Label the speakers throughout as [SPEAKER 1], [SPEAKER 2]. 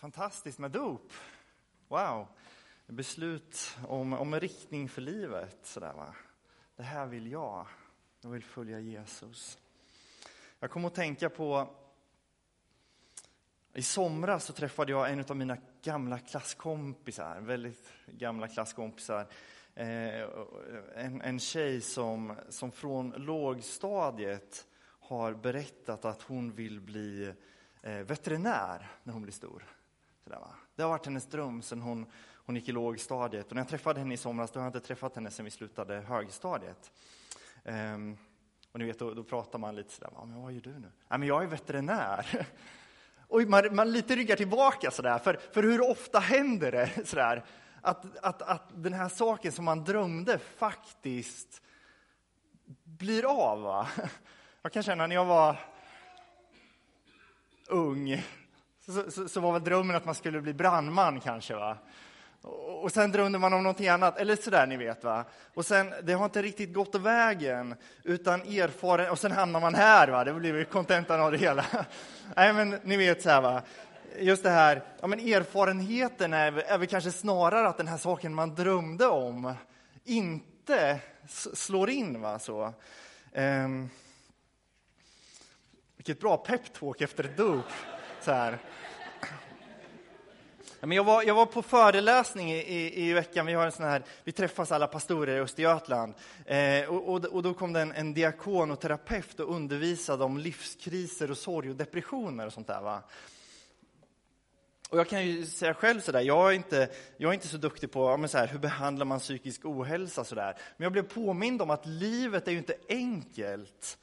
[SPEAKER 1] fantastiskt med dop. Wow! Beslut om, om en riktning för livet. Sådär, va? Det här vill jag. Jag vill följa Jesus. Jag kommer att tänka på i somras så träffade jag en av mina gamla klasskompisar, väldigt gamla klasskompisar. Eh, en, en tjej som, som från lågstadiet har berättat att hon vill bli eh, veterinär när hon blir stor. Sådär, va? Det har varit hennes dröm sedan hon, hon gick i lågstadiet. Och när jag träffade henne i somras, då har jag inte träffat henne sedan vi slutade högstadiet. Um, och ni vet, då, då pratar man lite sådär, men vad gör du nu? Nej, men jag är veterinär. Och man, man lite ryggar tillbaka sådär, för, för hur ofta händer det sådär, att, att, att den här saken som man drömde faktiskt blir av? Va? Jag kan känna när jag var ung, så, så, så, var väl drömmen att man skulle bli brandman kanske. va? Och sen drömde man om någonting annat, eller sådär ni vet va. Och sen, det har inte riktigt gått vägen, utan erfaren, och sen hamnar man här va, det blir kontentan av det hela. Nej men ni vet så här va, just det här, ja men erfarenheten är, är väl kanske snarare att den här saken man drömde om inte slår in va så. Um, vilket bra peptalk efter ett dop. Så här. Jag var, jag var på föreläsning i, i, i, veckan, vi, har en sån här, vi träffas alla pastorer i Östergötland. Eh, och, och, och, då kom det en, en diakon och terapeut och undervisade om livskriser och sorg och depressioner och sånt där. Va? Och jag kan ju säga själv sådär, jag är inte, jag är inte så duktig på men så här, hur behandlar man psykisk ohälsa sådär. Men jag blev påmind om att livet är ju inte enkelt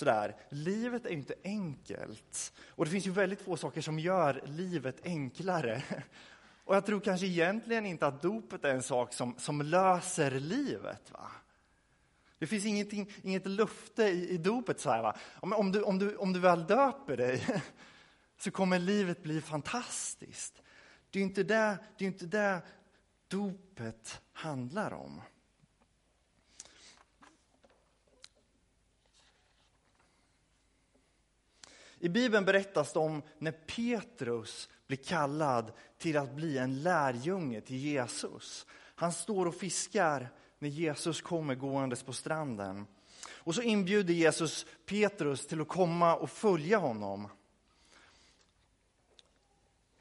[SPEAKER 1] sådär, livet är ju inte enkelt. Och det finns ju väldigt få saker som gör livet enklare. Och jag tror kanske egentligen inte att dopet är en sak som, som löser livet. Va? Det finns ingenting, inget löfte i, i dopet. Så här, va? Om, om, du, om, du, om du väl döper dig så kommer livet bli fantastiskt. Det är inte det, det, är inte det dopet handlar om. I Bibeln berättas det om när Petrus blir kallad till att bli en lärjunge till Jesus. Han står och fiskar när Jesus kommer gåendes på stranden. Och så inbjuder Jesus Petrus till att komma och följa honom.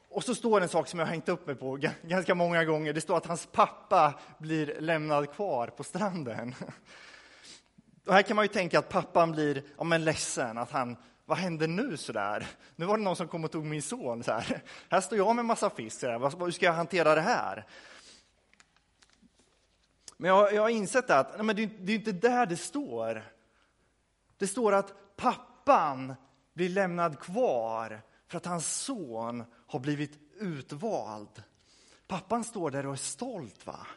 [SPEAKER 1] Och så står det en sak som jag har hängt upp mig på ganska många gånger. Det står att hans pappa blir lämnad kvar på stranden. Och här kan man ju tänka att pappan blir ja, men ledsen, att han vad händer nu så där? Nu var det någon som kom och tog min son. Så här, här står jag med massa fisk, så där. hur ska jag hantera det här? Men jag, jag har insett att nej, men det, det är inte där det står. Det står att pappan blir lämnad kvar för att hans son har blivit utvald. Pappan står där och är stolt. va?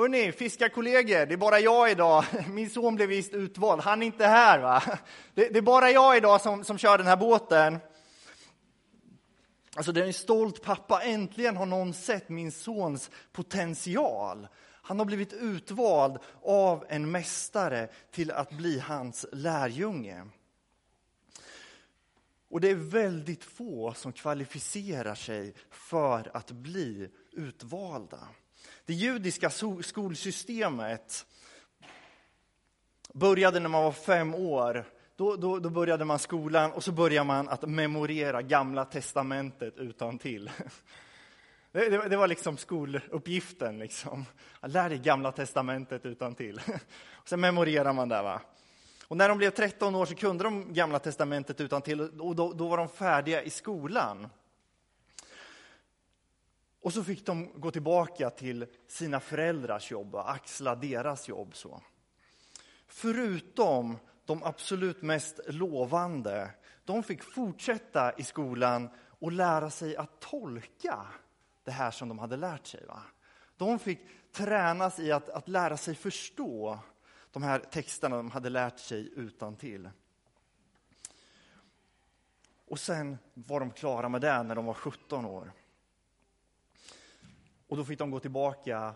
[SPEAKER 1] Hörni, fiskarkollegor, det är bara jag idag. Min son blev visst utvald, han är inte här. va? Det, det är bara jag idag som, som kör den här båten. Alltså, det är en stolt pappa. Äntligen har någon sett min sons potential. Han har blivit utvald av en mästare till att bli hans lärjunge. Och det är väldigt få som kvalificerar sig för att bli utvalda. Det judiska skolsystemet började när man var fem år. Då, då, då började man skolan och så började man att memorera Gamla testamentet utan till. Det, det, det, var liksom skoluppgiften. Liksom. Lär dig Gamla testamentet utan till. Och sen memorerar man det. Va? Och när de blev 13 år så kunde de Gamla testamentet utan till och då, då var de färdiga i skolan. Och så fick de gå tillbaka till sina föräldrars jobb och axla deras jobb. Så. Förutom de absolut mest lovande, de fick fortsätta i skolan och lära sig att tolka det här som de hade lärt sig. Va? De fick tränas i att, att lära sig förstå de här texterna de hade lärt sig utan till. Och sen var de klara med det när de var 17 år. Och då fick de gå tillbaka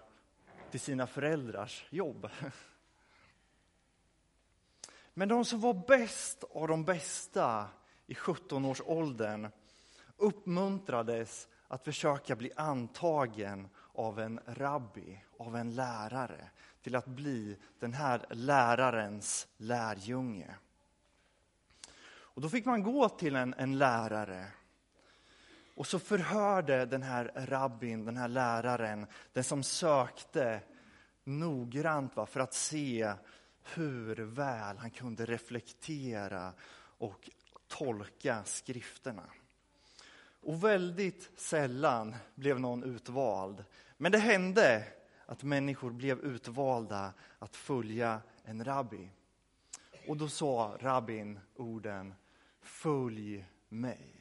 [SPEAKER 1] till sina föräldrars jobb. Men de som var bäst av de bästa i 17-årsåldern uppmuntrades att försöka bli antagen av en rabbi, av en lärare, till att bli den här lärarens lärjunge. Och då fick man gå till en, en lärare och så förhörde den här rabbin, den här läraren, den som sökte noggrant va, för att se hur väl han kunde reflektera och tolka skrifterna. Och väldigt sällan blev någon utvald. Men det hände att människor blev utvalda att följa en rabbi. Och då sa rabbin orden, följ mig.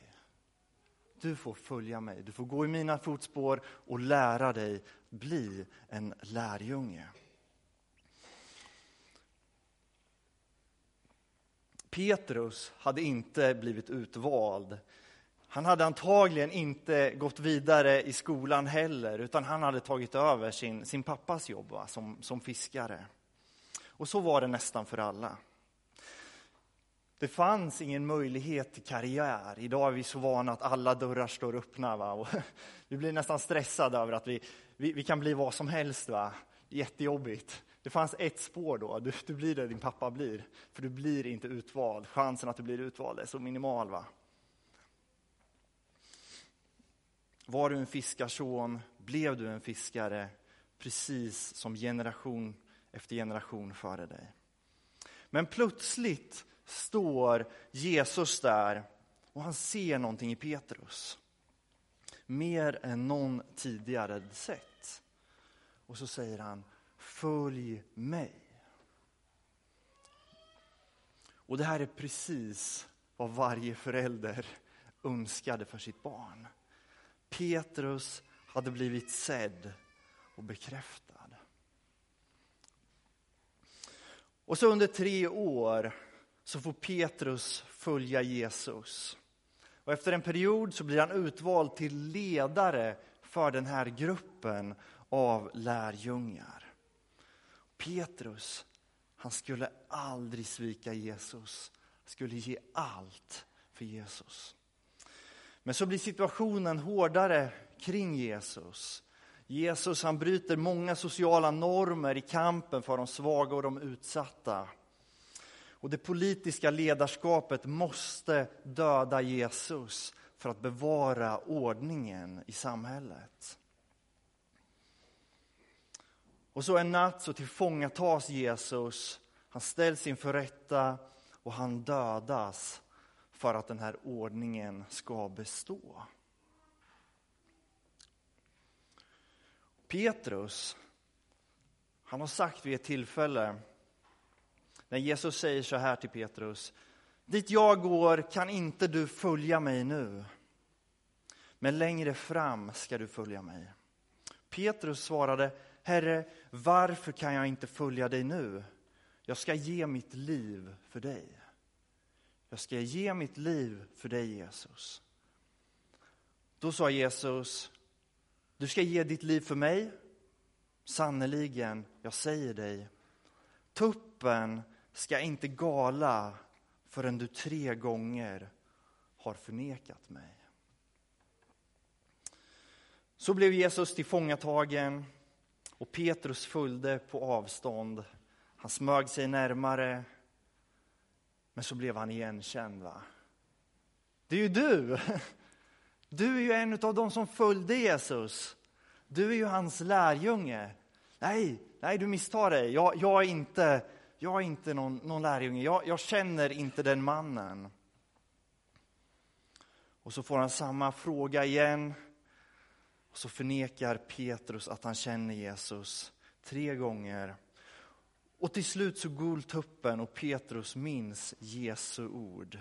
[SPEAKER 1] Du får följa mig, du får gå i mina fotspår och lära dig bli en lärjunge. Petrus hade inte blivit utvald. Han hade antagligen inte gått vidare i skolan heller, utan han hade tagit över sin, sin pappas jobb va, som, som fiskare. Och så var det nästan för alla. Det fanns ingen möjlighet till karriär. Idag är vi så vana att alla dörrar står öppna. Va? Och vi blir nästan stressade över att vi, vi, vi, kan bli vad som helst. Va? Jättejobbigt. Det fanns ett spår då, du, du blir det din pappa blir. För du blir inte utvald. Chansen att du blir utvald är så minimal. va? Var du en fiskarson, blev du en fiskare, precis som generation efter generation före dig. Men plötsligt står Jesus där och han ser någonting i Petrus. Mer än någon tidigare sett. Och så säger han, följ mig. Och det här är precis vad varje förälder önskade för sitt barn. Petrus hade blivit sedd och bekräftad. Och så under tre år så får Petrus följa Jesus. Och efter en period så blir han utvald till ledare för den här gruppen av lärjungar. Petrus, han skulle aldrig svika Jesus. Han skulle ge allt för Jesus. Men så blir situationen hårdare kring Jesus. Jesus han bryter många sociala normer i kampen för de svaga och de utsatta. Och det politiska ledarskapet måste döda Jesus för att bevara ordningen i samhället. Och så en natt så tillfångatas Jesus, han ställs inför rätta och han dödas för att den här ordningen ska bestå. Petrus, han har sagt vid ett tillfälle när Jesus säger så här till Petrus. Dit jag går kan inte du följa mig nu, men längre fram ska du följa mig. Petrus svarade, Herre, varför kan jag inte följa dig nu? Jag ska ge mitt liv för dig. Jag ska ge mitt liv för dig, Jesus. Då sa Jesus, du ska ge ditt liv för mig. Sannerligen, jag säger dig, tuppen ska inte gala förrän du tre gånger har förnekat mig. Så blev Jesus tillfångatagen och Petrus följde på avstånd. Han smög sig närmare, men så blev han igenkänd. Va? Det är ju du! Du är ju en av dem som följde Jesus. Du är ju hans lärjunge. Nej, nej du misstar dig. Jag, jag är inte jag är inte någon, någon lärjunge, jag, jag känner inte den mannen. Och så får han samma fråga igen. Och så förnekar Petrus att han känner Jesus tre gånger. Och till slut så går tuppen och Petrus minns Jesu ord.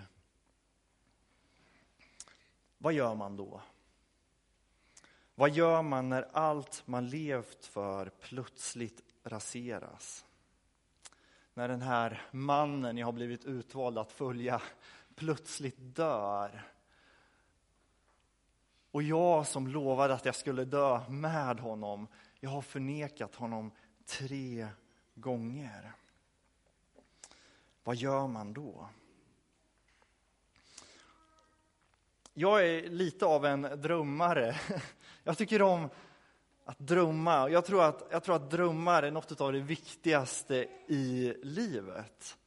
[SPEAKER 1] Vad gör man då? Vad gör man när allt man levt för plötsligt raseras? När den här mannen jag har blivit utvald att följa plötsligt dör. Och jag som lovade att jag skulle dö med honom, jag har förnekat honom tre gånger. Vad gör man då? Jag är lite av en drömmare. Jag tycker om att drömma. Jag tror att, jag tror att drömmar är något av det viktigaste i livet.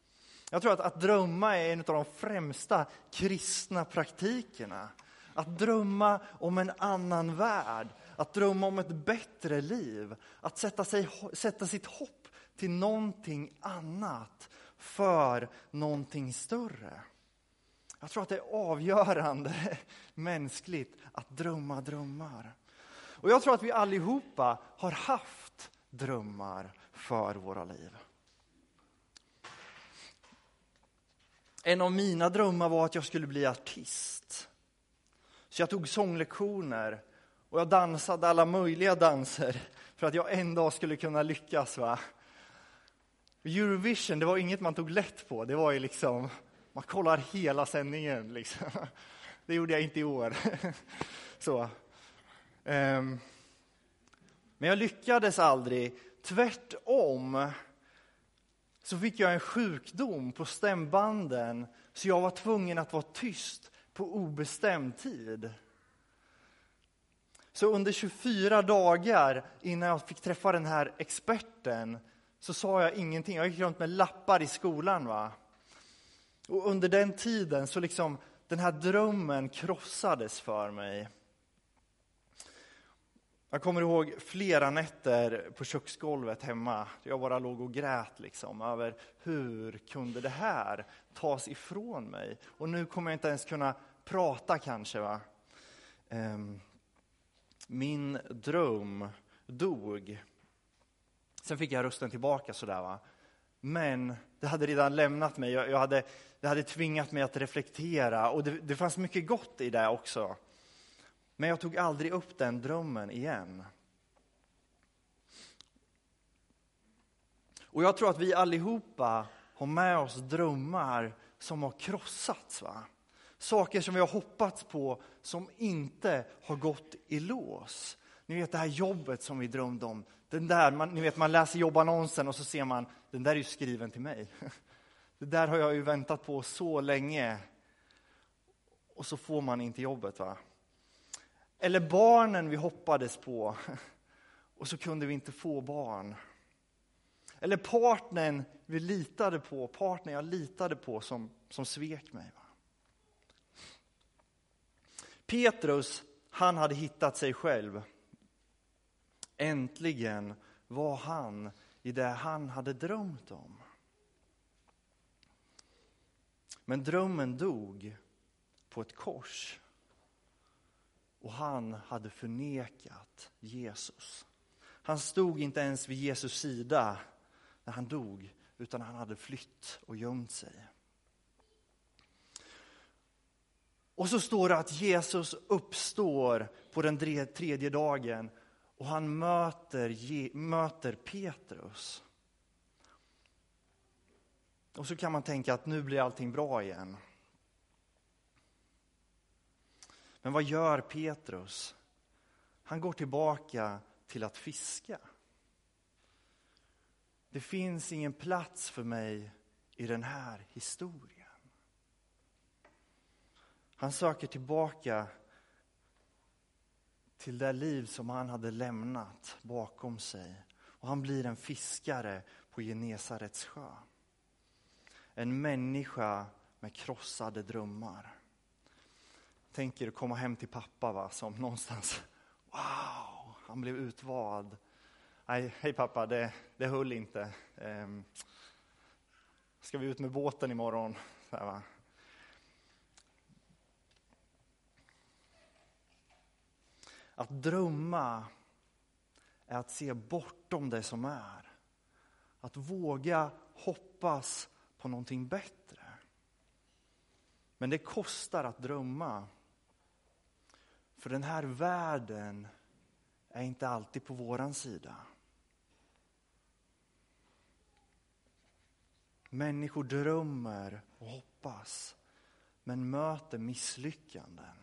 [SPEAKER 1] Jag tror att, att drömma är en av de främsta kristna praktikerna. Att drömma om en annan värld, att drömma om ett bättre liv, att sätta, sig, sätta sitt hopp till någonting annat för någonting större. Jag tror att det är avgörande mänskligt att drömma drömmar. Och jag tror att vi allihopa har haft drömmar för våra liv. En av mina drömmar var att jag skulle bli artist. Så jag tog sånglektioner och jag dansade alla möjliga danser för att jag en dag skulle kunna lyckas. Va? Eurovision, det var inget man tog lätt på. Det var ju liksom, man kollar hela sändningen. Liksom. Det gjorde jag inte i år. Så. Ehm, men jag lyckades aldrig. Tvärtom så fick jag en sjukdom på stämbanden så jag var tvungen att vara tyst på obestämd tid. Så under 24 dagar innan jag fick träffa den här experten så sa jag ingenting. Jag gick runt med lappar i skolan. va. Och under den tiden så liksom den här drömmen krossades för mig. Jag kommer ihåg flera nätter på köksgolvet hemma. Jag bara låg och grät liksom över hur kunde det här tas ifrån mig? Och nu kommer jag inte ens kunna prata kanske. Va? Ehm, min dröm dog. Sen fick jag rösten tillbaka sådär. Va? Men det hade redan lämnat mig. Jag, hade, det hade tvingat mig att reflektera och det, det fanns mycket gott i det också. Men jag tog aldrig upp den drömmen igen. Och jag tror att vi allihopa har med oss drömmar som har krossats. Va? Saker som vi har hoppats på som inte har gått i lås. Ni vet det här jobbet som vi drömde om. Den där, man, ni vet, man läser jobbannonsen och så ser man, den där är ju skriven till mig. Det där har jag ju väntat på så länge. Och så får man inte jobbet. va? Eller barnen vi hoppades på och så kunde vi inte få barn. Eller partnern vi litade på, partnern jag litade på som, som svek mig. Petrus, han hade hittat sig själv. Äntligen var han i det han hade drömt om. Men drömmen dog på ett kors och han hade förnekat Jesus. Han stod inte ens vid Jesus sida när han dog, utan han hade flytt och gömt sig. Och så står det att Jesus uppstår på den tredje dagen och han möter, möter Petrus. Och så kan man tänka att nu blir allting bra igen. Men vad gör Petrus? Han går tillbaka till att fiska. Det finns ingen plats för mig i den här historien. Han söker tillbaka till det liv som han hade lämnat bakom sig. Och han blir en fiskare på Genesarets sjö. En människa med krossade drömmar tänker komma hem till pappa va, som någonstans, wow, han blev utvald. Nej, hej pappa, det, det höll inte. Ehm, ska vi ut med båten imorgon? Så här, va? Att drömma är att se bortom det som är. Att våga hoppas på någonting bättre. Men det kostar att drömma. För den här världen är inte alltid på våran sida. Människor drömmer och hoppas, men möter misslyckanden.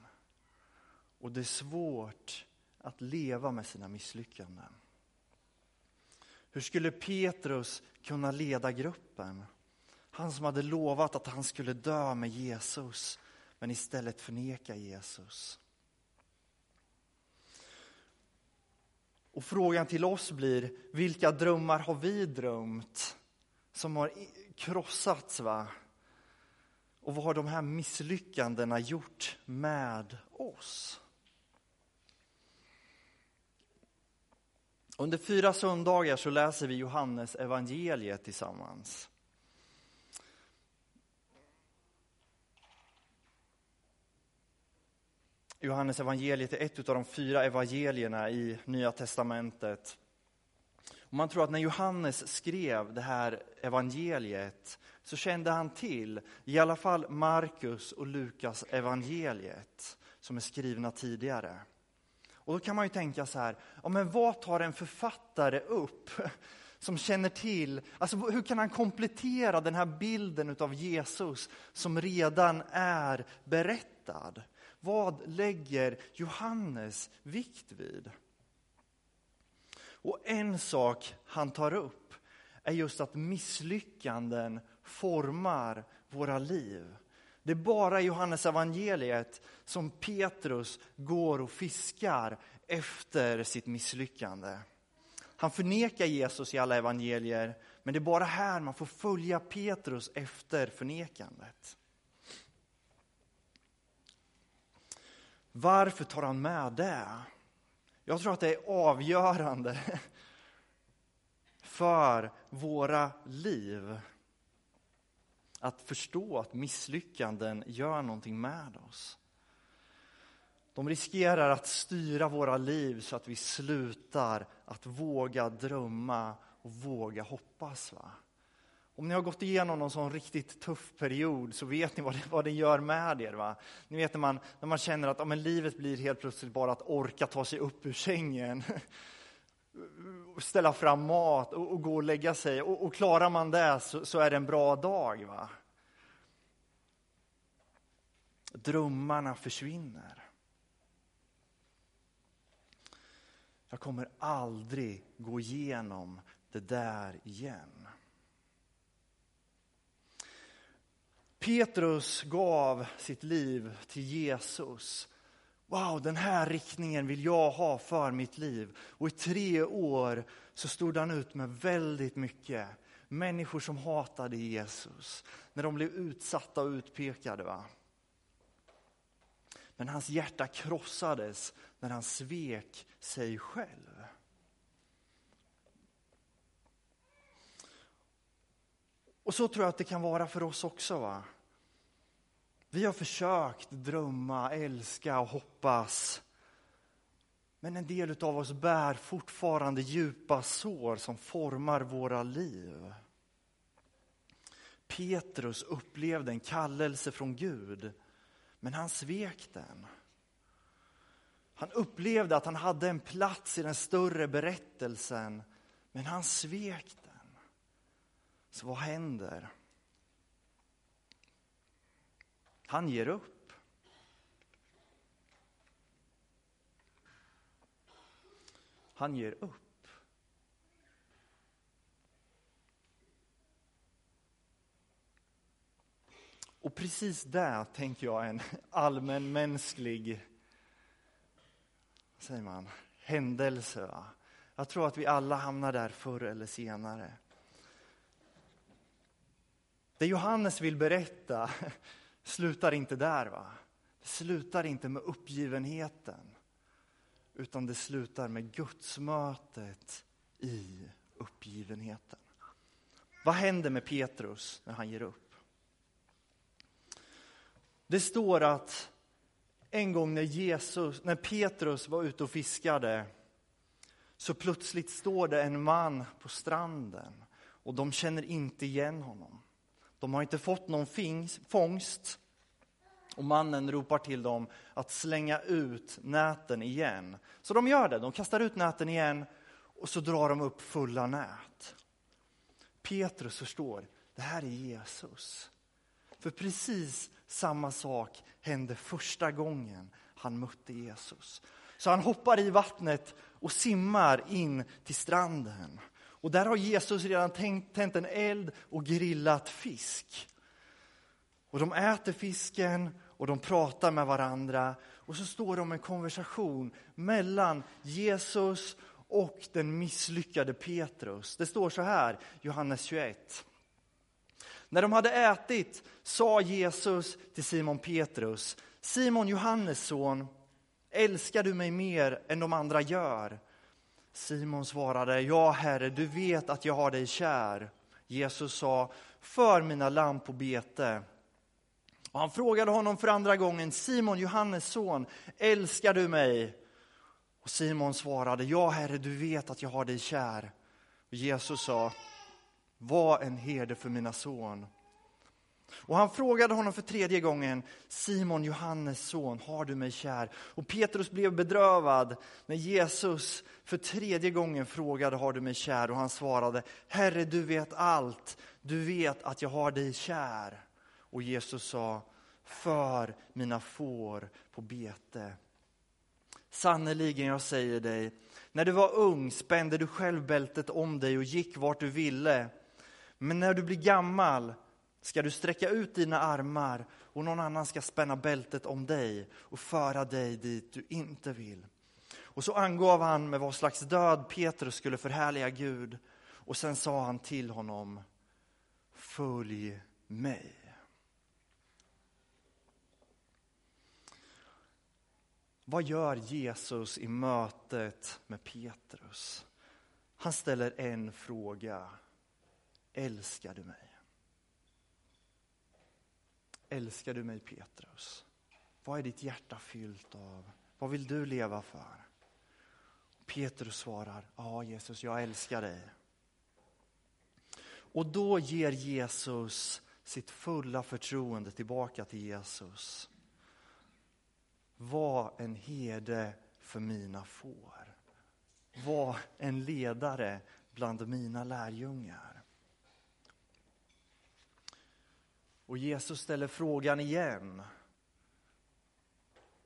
[SPEAKER 1] Och det är svårt att leva med sina misslyckanden. Hur skulle Petrus kunna leda gruppen? Han som hade lovat att han skulle dö med Jesus men istället förneka Jesus. Och frågan till oss blir, vilka drömmar har vi drömt som har krossats? Va? Och vad har de här misslyckandena gjort med oss? Under fyra söndagar så läser vi Johannes evangeliet tillsammans. Johannes evangeliet är ett av de fyra evangelierna i Nya testamentet. Och man tror att när Johannes skrev det här evangeliet så kände han till i alla fall Markus och Lukas evangeliet som är skrivna tidigare. Och då kan man ju tänka så här, ja, men vad tar en författare upp som känner till, alltså hur kan han komplettera den här bilden av Jesus som redan är berättad? Vad lägger Johannes vikt vid? Och en sak han tar upp är just att misslyckanden formar våra liv. Det är bara i Johannes evangeliet som Petrus går och fiskar efter sitt misslyckande. Han förnekar Jesus i alla evangelier, men det är bara här man får följa Petrus efter förnekandet. Varför tar han med det? Jag tror att det är avgörande för våra liv att förstå att misslyckanden gör någonting med oss. De riskerar att styra våra liv så att vi slutar att våga drömma och våga hoppas. Va? Om ni har gått igenom någon sån riktigt tuff period så vet ni vad det, vad det gör med er. Va? Ni vet när man, när man känner att ja, men livet blir helt plötsligt bara att orka ta sig upp ur sängen. Ställa fram mat och, och gå och lägga sig. Och, och klarar man det så, så, är det en bra dag. Va? Drömmarna försvinner. Jag kommer aldrig gå igenom det där igen. Petrus gav sitt liv till Jesus. Wow, den här riktningen vill jag ha för mitt liv. Och i tre år så stod han ut med väldigt mycket. Människor som hatade Jesus, när de blev utsatta och utpekade. Va? Men hans hjärta krossades när han svek sig själv. Och så tror jag att det kan vara för oss också. Va? Vi har försökt drömma, älska och hoppas. Men en del av oss bär fortfarande djupa sår som formar våra liv. Petrus upplevde en kallelse från Gud, men han svek den. Han upplevde att han hade en plats i den större berättelsen, men han svek den. Så vad händer? Han ger upp. Han ger upp. Och precis där tänker jag en allmänmänsklig säger man, händelse. Va? Jag tror att vi alla hamnar där förr eller senare. Det Johannes vill berätta slutar inte där. va? Det slutar inte med uppgivenheten, utan det slutar med gudsmötet i uppgivenheten. Vad händer med Petrus när han ger upp? Det står att en gång när, Jesus, när Petrus var ute och fiskade så plötsligt står det en man på stranden och de känner inte igen honom. De har inte fått någon fångst. Och mannen ropar till dem att slänga ut näten igen. Så de gör det, de kastar ut näten igen och så drar de upp fulla nät. Petrus förstår, det här är Jesus. För precis samma sak hände första gången han mötte Jesus. Så han hoppar i vattnet och simmar in till stranden. Och där har Jesus redan tänt en eld och grillat fisk. Och de äter fisken och de pratar med varandra. Och så står de i en konversation mellan Jesus och den misslyckade Petrus. Det står så här, Johannes 21. När de hade ätit sa Jesus till Simon Petrus, Simon Johannes son, älskar du mig mer än de andra gör? Simon svarade, ja herre, du vet att jag har dig kär. Jesus sa, för mina lamm på bete. Och han frågade honom för andra gången, Simon, Johannes son, älskar du mig? Och Simon svarade, ja herre, du vet att jag har dig kär. Och Jesus sa, var en herde för mina son. Och han frågade honom för tredje gången, Simon, Johannes son, har du mig kär? Och Petrus blev bedrövad när Jesus för tredje gången frågade, har du mig kär? Och han svarade, Herre, du vet allt, du vet att jag har dig kär. Och Jesus sa, för mina får på bete. Sannerligen, jag säger dig, när du var ung spände du själv bältet om dig och gick vart du ville. Men när du blir gammal ska du sträcka ut dina armar och någon annan ska spänna bältet om dig och föra dig dit du inte vill. Och så angav han med vad slags död Petrus skulle förhärliga Gud. Och sen sa han till honom, följ mig. Vad gör Jesus i mötet med Petrus? Han ställer en fråga. Älskar du mig? Älskar du mig Petrus? Vad är ditt hjärta fyllt av? Vad vill du leva för? Petrus svarar, ja Jesus, jag älskar dig. Och då ger Jesus sitt fulla förtroende tillbaka till Jesus. Var en herde för mina får. Var en ledare bland mina lärjungar. Och Jesus ställer frågan igen.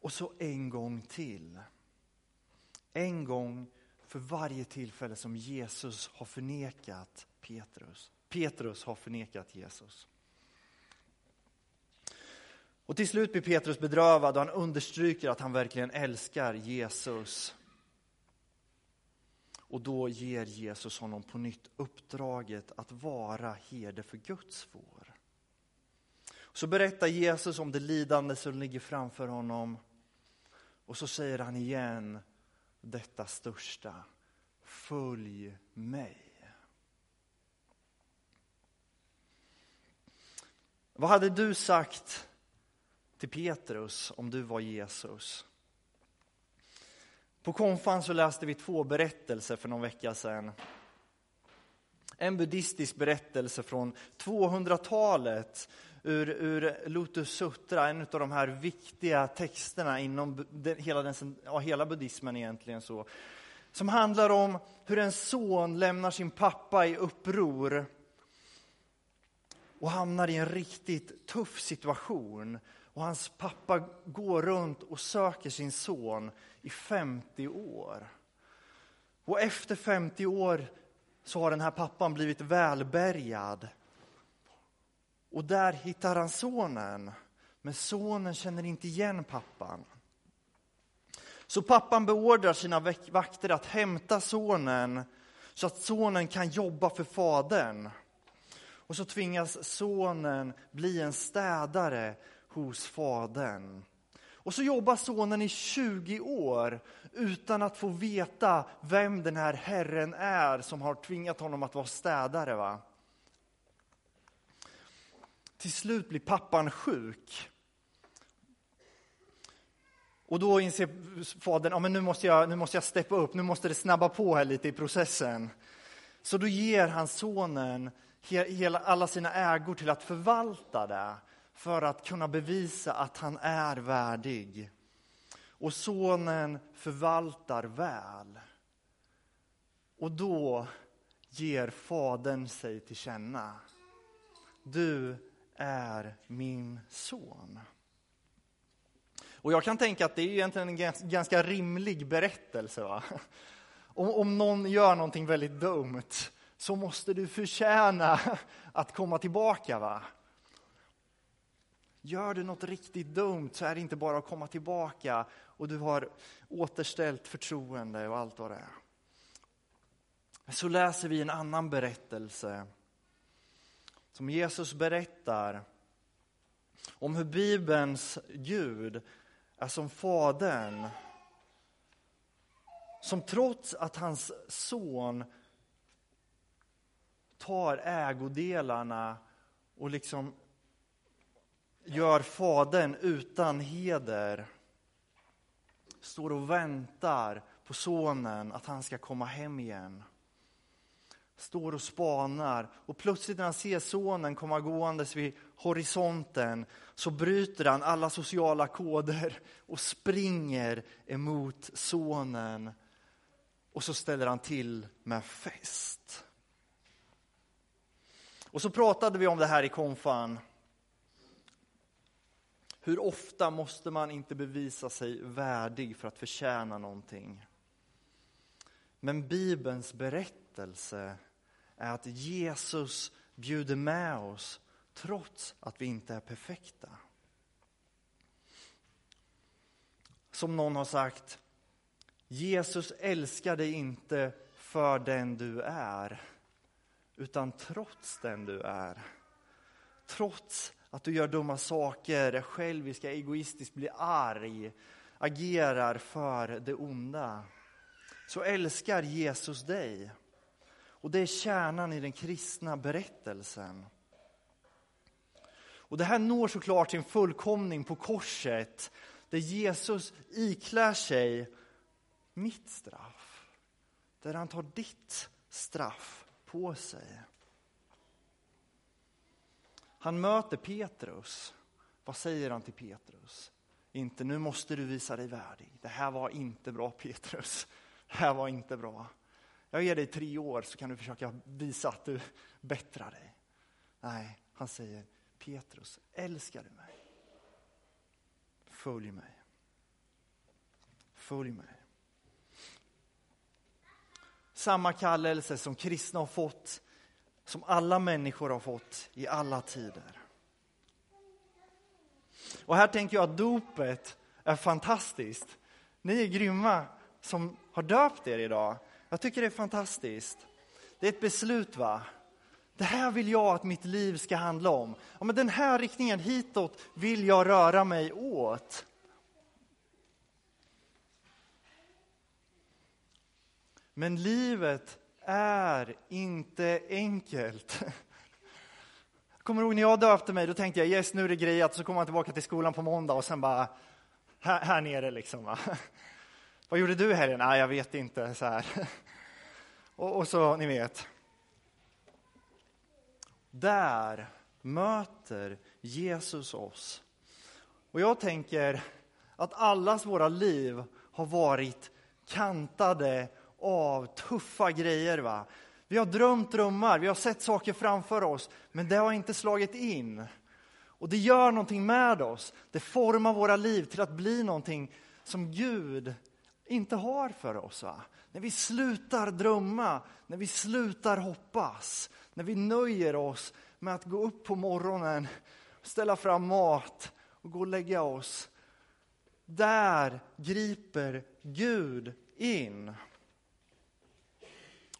[SPEAKER 1] Och så en gång till. En gång för varje tillfälle som Jesus har förnekat Petrus. Petrus har förnekat Jesus. Och till slut blir Petrus bedrövad och han understryker att han verkligen älskar Jesus. Och då ger Jesus honom på nytt uppdraget att vara herde för Guds får. Så berättar Jesus om det lidande som ligger framför honom. Och så säger han igen detta största. Följ mig. Vad hade du sagt till Petrus om du var Jesus? På konfan så läste vi två berättelser för någon vecka sedan. En buddhistisk berättelse från 200-talet ur, ur Lotus Sutra, en av de här viktiga texterna inom hela, den, ja, hela buddhismen egentligen. så. Som handlar om hur en son lämnar sin pappa i uppror och hamnar i en riktigt tuff situation. Och hans pappa går runt och söker sin son i 50 år. Och efter 50 år så har den här pappan blivit välbärgad. Och där hittar han sonen, men sonen känner inte igen pappan. Så pappan beordrar sina vakter att hämta sonen så att sonen kan jobba för fadern. Och så tvingas sonen bli en städare hos fadern. Och så jobbar sonen i 20 år utan att få veta vem den här herren är som har tvingat honom att vara städare. Va? Till slut blir pappan sjuk. Och då inser fadern, ja, men nu, måste jag, nu måste jag steppa upp, nu måste det snabba på här lite i processen. Så då ger han sonen hela, alla sina ägor till att förvalta det för att kunna bevisa att han är värdig. Och sonen förvaltar väl. Och då ger fadern sig till känna. Du är min son. Och jag kan tänka att det är egentligen en ganska rimlig berättelse. Va? Om, om någon gör någonting väldigt dumt så måste du förtjäna att komma tillbaka. va? Gör du något riktigt dumt så är det inte bara att komma tillbaka och du har återställt förtroende och allt vad det är. Så läser vi en annan berättelse som Jesus berättar om hur Bibelns Gud är som Fadern som trots att hans son tar ägodelarna och liksom gör fadern utan heder står och väntar på sonen, att han ska komma hem igen. Står och spanar och plötsligt när han ser sonen komma gåendes vid horisonten så bryter han alla sociala koder och springer emot sonen. Och så ställer han till med fest. Och så pratade vi om det här i konfan. Hur ofta måste man inte bevisa sig värdig för att förtjäna någonting? Men Bibelns berättelse är att Jesus bjuder med oss trots att vi inte är perfekta. Som någon har sagt, Jesus älskar dig inte för den du är, utan trots den du är. Trots att du gör dumma saker, är självisk, egoistisk, blir arg, agerar för det onda. Så älskar Jesus dig. Och det är kärnan i den kristna berättelsen. Och det här når såklart sin fullkomning på korset, där Jesus iklär sig mitt straff. Där han tar ditt straff på sig. Han möter Petrus. Vad säger han till Petrus? Inte nu måste du visa dig värdig. Det här var inte bra Petrus. Det här var inte bra. Jag ger dig tre år så kan du försöka visa att du bättrar dig. Nej, han säger Petrus, älskar du mig? Följ mig. Följ mig. Samma kallelse som kristna har fått som alla människor har fått i alla tider. Och här tänker jag att dopet är fantastiskt. Ni är grymma som har döpt er idag. Jag tycker det är fantastiskt. Det är ett beslut, va? Det här vill jag att mitt liv ska handla om. Ja, men den här riktningen, hitåt, vill jag röra mig åt. Men livet är inte enkelt. Kommer du ihåg när jag döpte mig? Då tänkte jag yes, nu är det grejat. Så kommer man tillbaka till skolan på måndag och sen bara här, här nere liksom. Va? Vad gjorde du i helgen? Nej, jag vet inte. Så här. Och, och så, ni vet. Där möter Jesus oss. Och jag tänker att allas våra liv har varit kantade av tuffa grejer. Va? Vi har drömt drömmar, vi har sett saker framför oss, men det har inte slagit in. Och det gör någonting med oss. Det formar våra liv till att bli någonting som Gud inte har för oss. Va? När vi slutar drömma, när vi slutar hoppas, när vi nöjer oss med att gå upp på morgonen, ställa fram mat och gå och lägga oss. Där griper Gud in.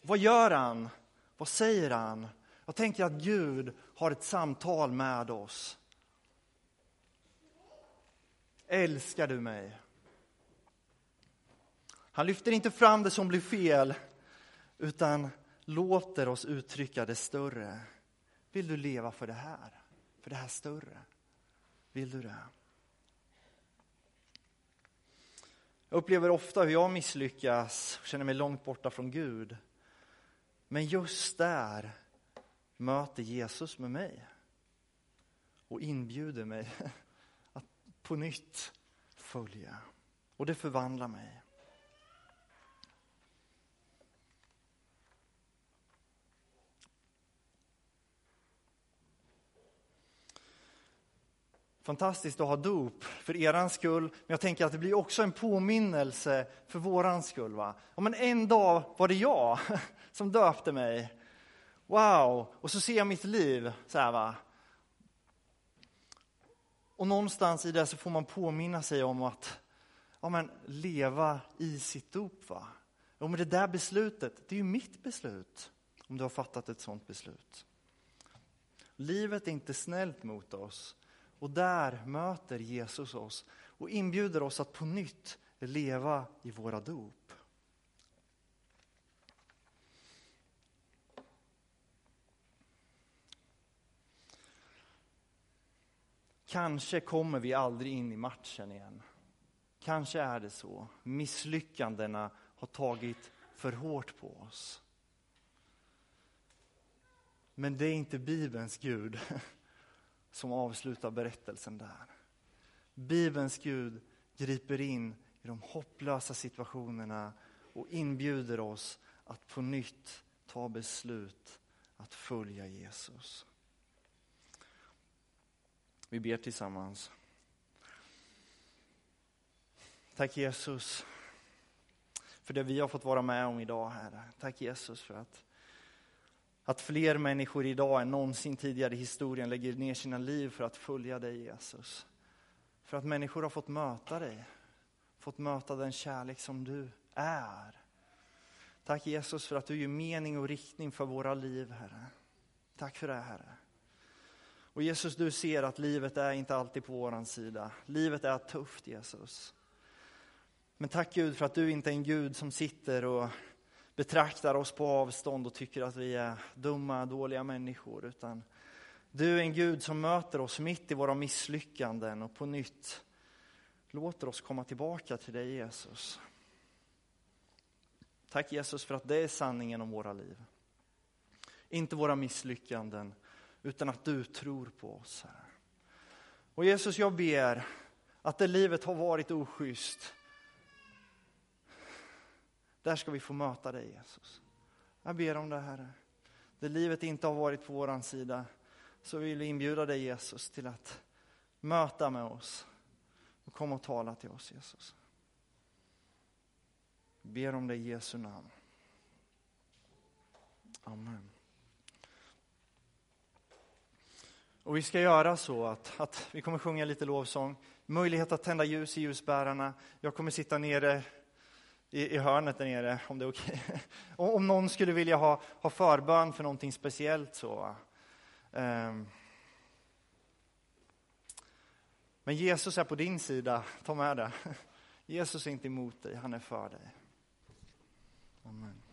[SPEAKER 1] Vad gör han? Vad säger han? Jag tänker att Gud har ett samtal med oss. Älskar du mig? Han lyfter inte fram det som blir fel, utan låter oss uttrycka det större. Vill du leva för det här? För det här större? Vill du det? Jag upplever ofta hur jag misslyckas och känner mig långt borta från Gud. Men just där möter Jesus med mig och inbjuder mig att på nytt följa. Och det förvandlar mig. Fantastiskt att ha dop för er skull, men jag tänker att det blir också en påminnelse för våran skull. Va? Ja, men en dag var det jag som döpte mig. Wow! Och så ser jag mitt liv så här, va. Och någonstans i det så får man påminna sig om att ja, men, leva i sitt dop. Va? Ja, men det där beslutet, det är ju mitt beslut. Om du har fattat ett sådant beslut. Livet är inte snällt mot oss. Och där möter Jesus oss och inbjuder oss att på nytt leva i våra dop. Kanske kommer vi aldrig in i matchen igen. Kanske är det så. Misslyckandena har tagit för hårt på oss. Men det är inte Bibelns Gud som avslutar berättelsen där. Bibelns Gud griper in i de hopplösa situationerna och inbjuder oss att på nytt ta beslut att följa Jesus. Vi ber tillsammans. Tack Jesus för det vi har fått vara med om idag, Herre. Tack Jesus för att, att fler människor idag än någonsin tidigare i historien lägger ner sina liv för att följa dig Jesus. För att människor har fått möta dig, fått möta den kärlek som du är. Tack Jesus för att du ger mening och riktning för våra liv, Herre. Tack för det, Herre. Och Jesus, du ser att livet är inte alltid på våran sida. Livet är tufft, Jesus. Men tack Gud för att du inte är en Gud som sitter och betraktar oss på avstånd och tycker att vi är dumma, dåliga människor. Utan du är en Gud som möter oss mitt i våra misslyckanden och på nytt låter oss komma tillbaka till dig Jesus. Tack Jesus för att det är sanningen om våra liv. Inte våra misslyckanden, utan att du tror på oss. Och Jesus, jag ber att det livet har varit oschysst, där ska vi få möta dig Jesus. Jag ber om det Herre. Där livet inte har varit på våran sida, så vill vi inbjuda dig Jesus till att möta med oss och kom och tala till oss Jesus. Jag ber om det i Jesu namn. Amen. Och vi ska göra så att, att vi kommer sjunga lite lovsång, möjlighet att tända ljus i ljusbärarna. Jag kommer sitta nere i, i hörnet där nere, om det är okej. Okay. om någon skulle vilja ha, ha förbön för någonting speciellt så. Um. Men Jesus är på din sida, ta med det. Jesus är inte emot dig, han är för dig. Amen.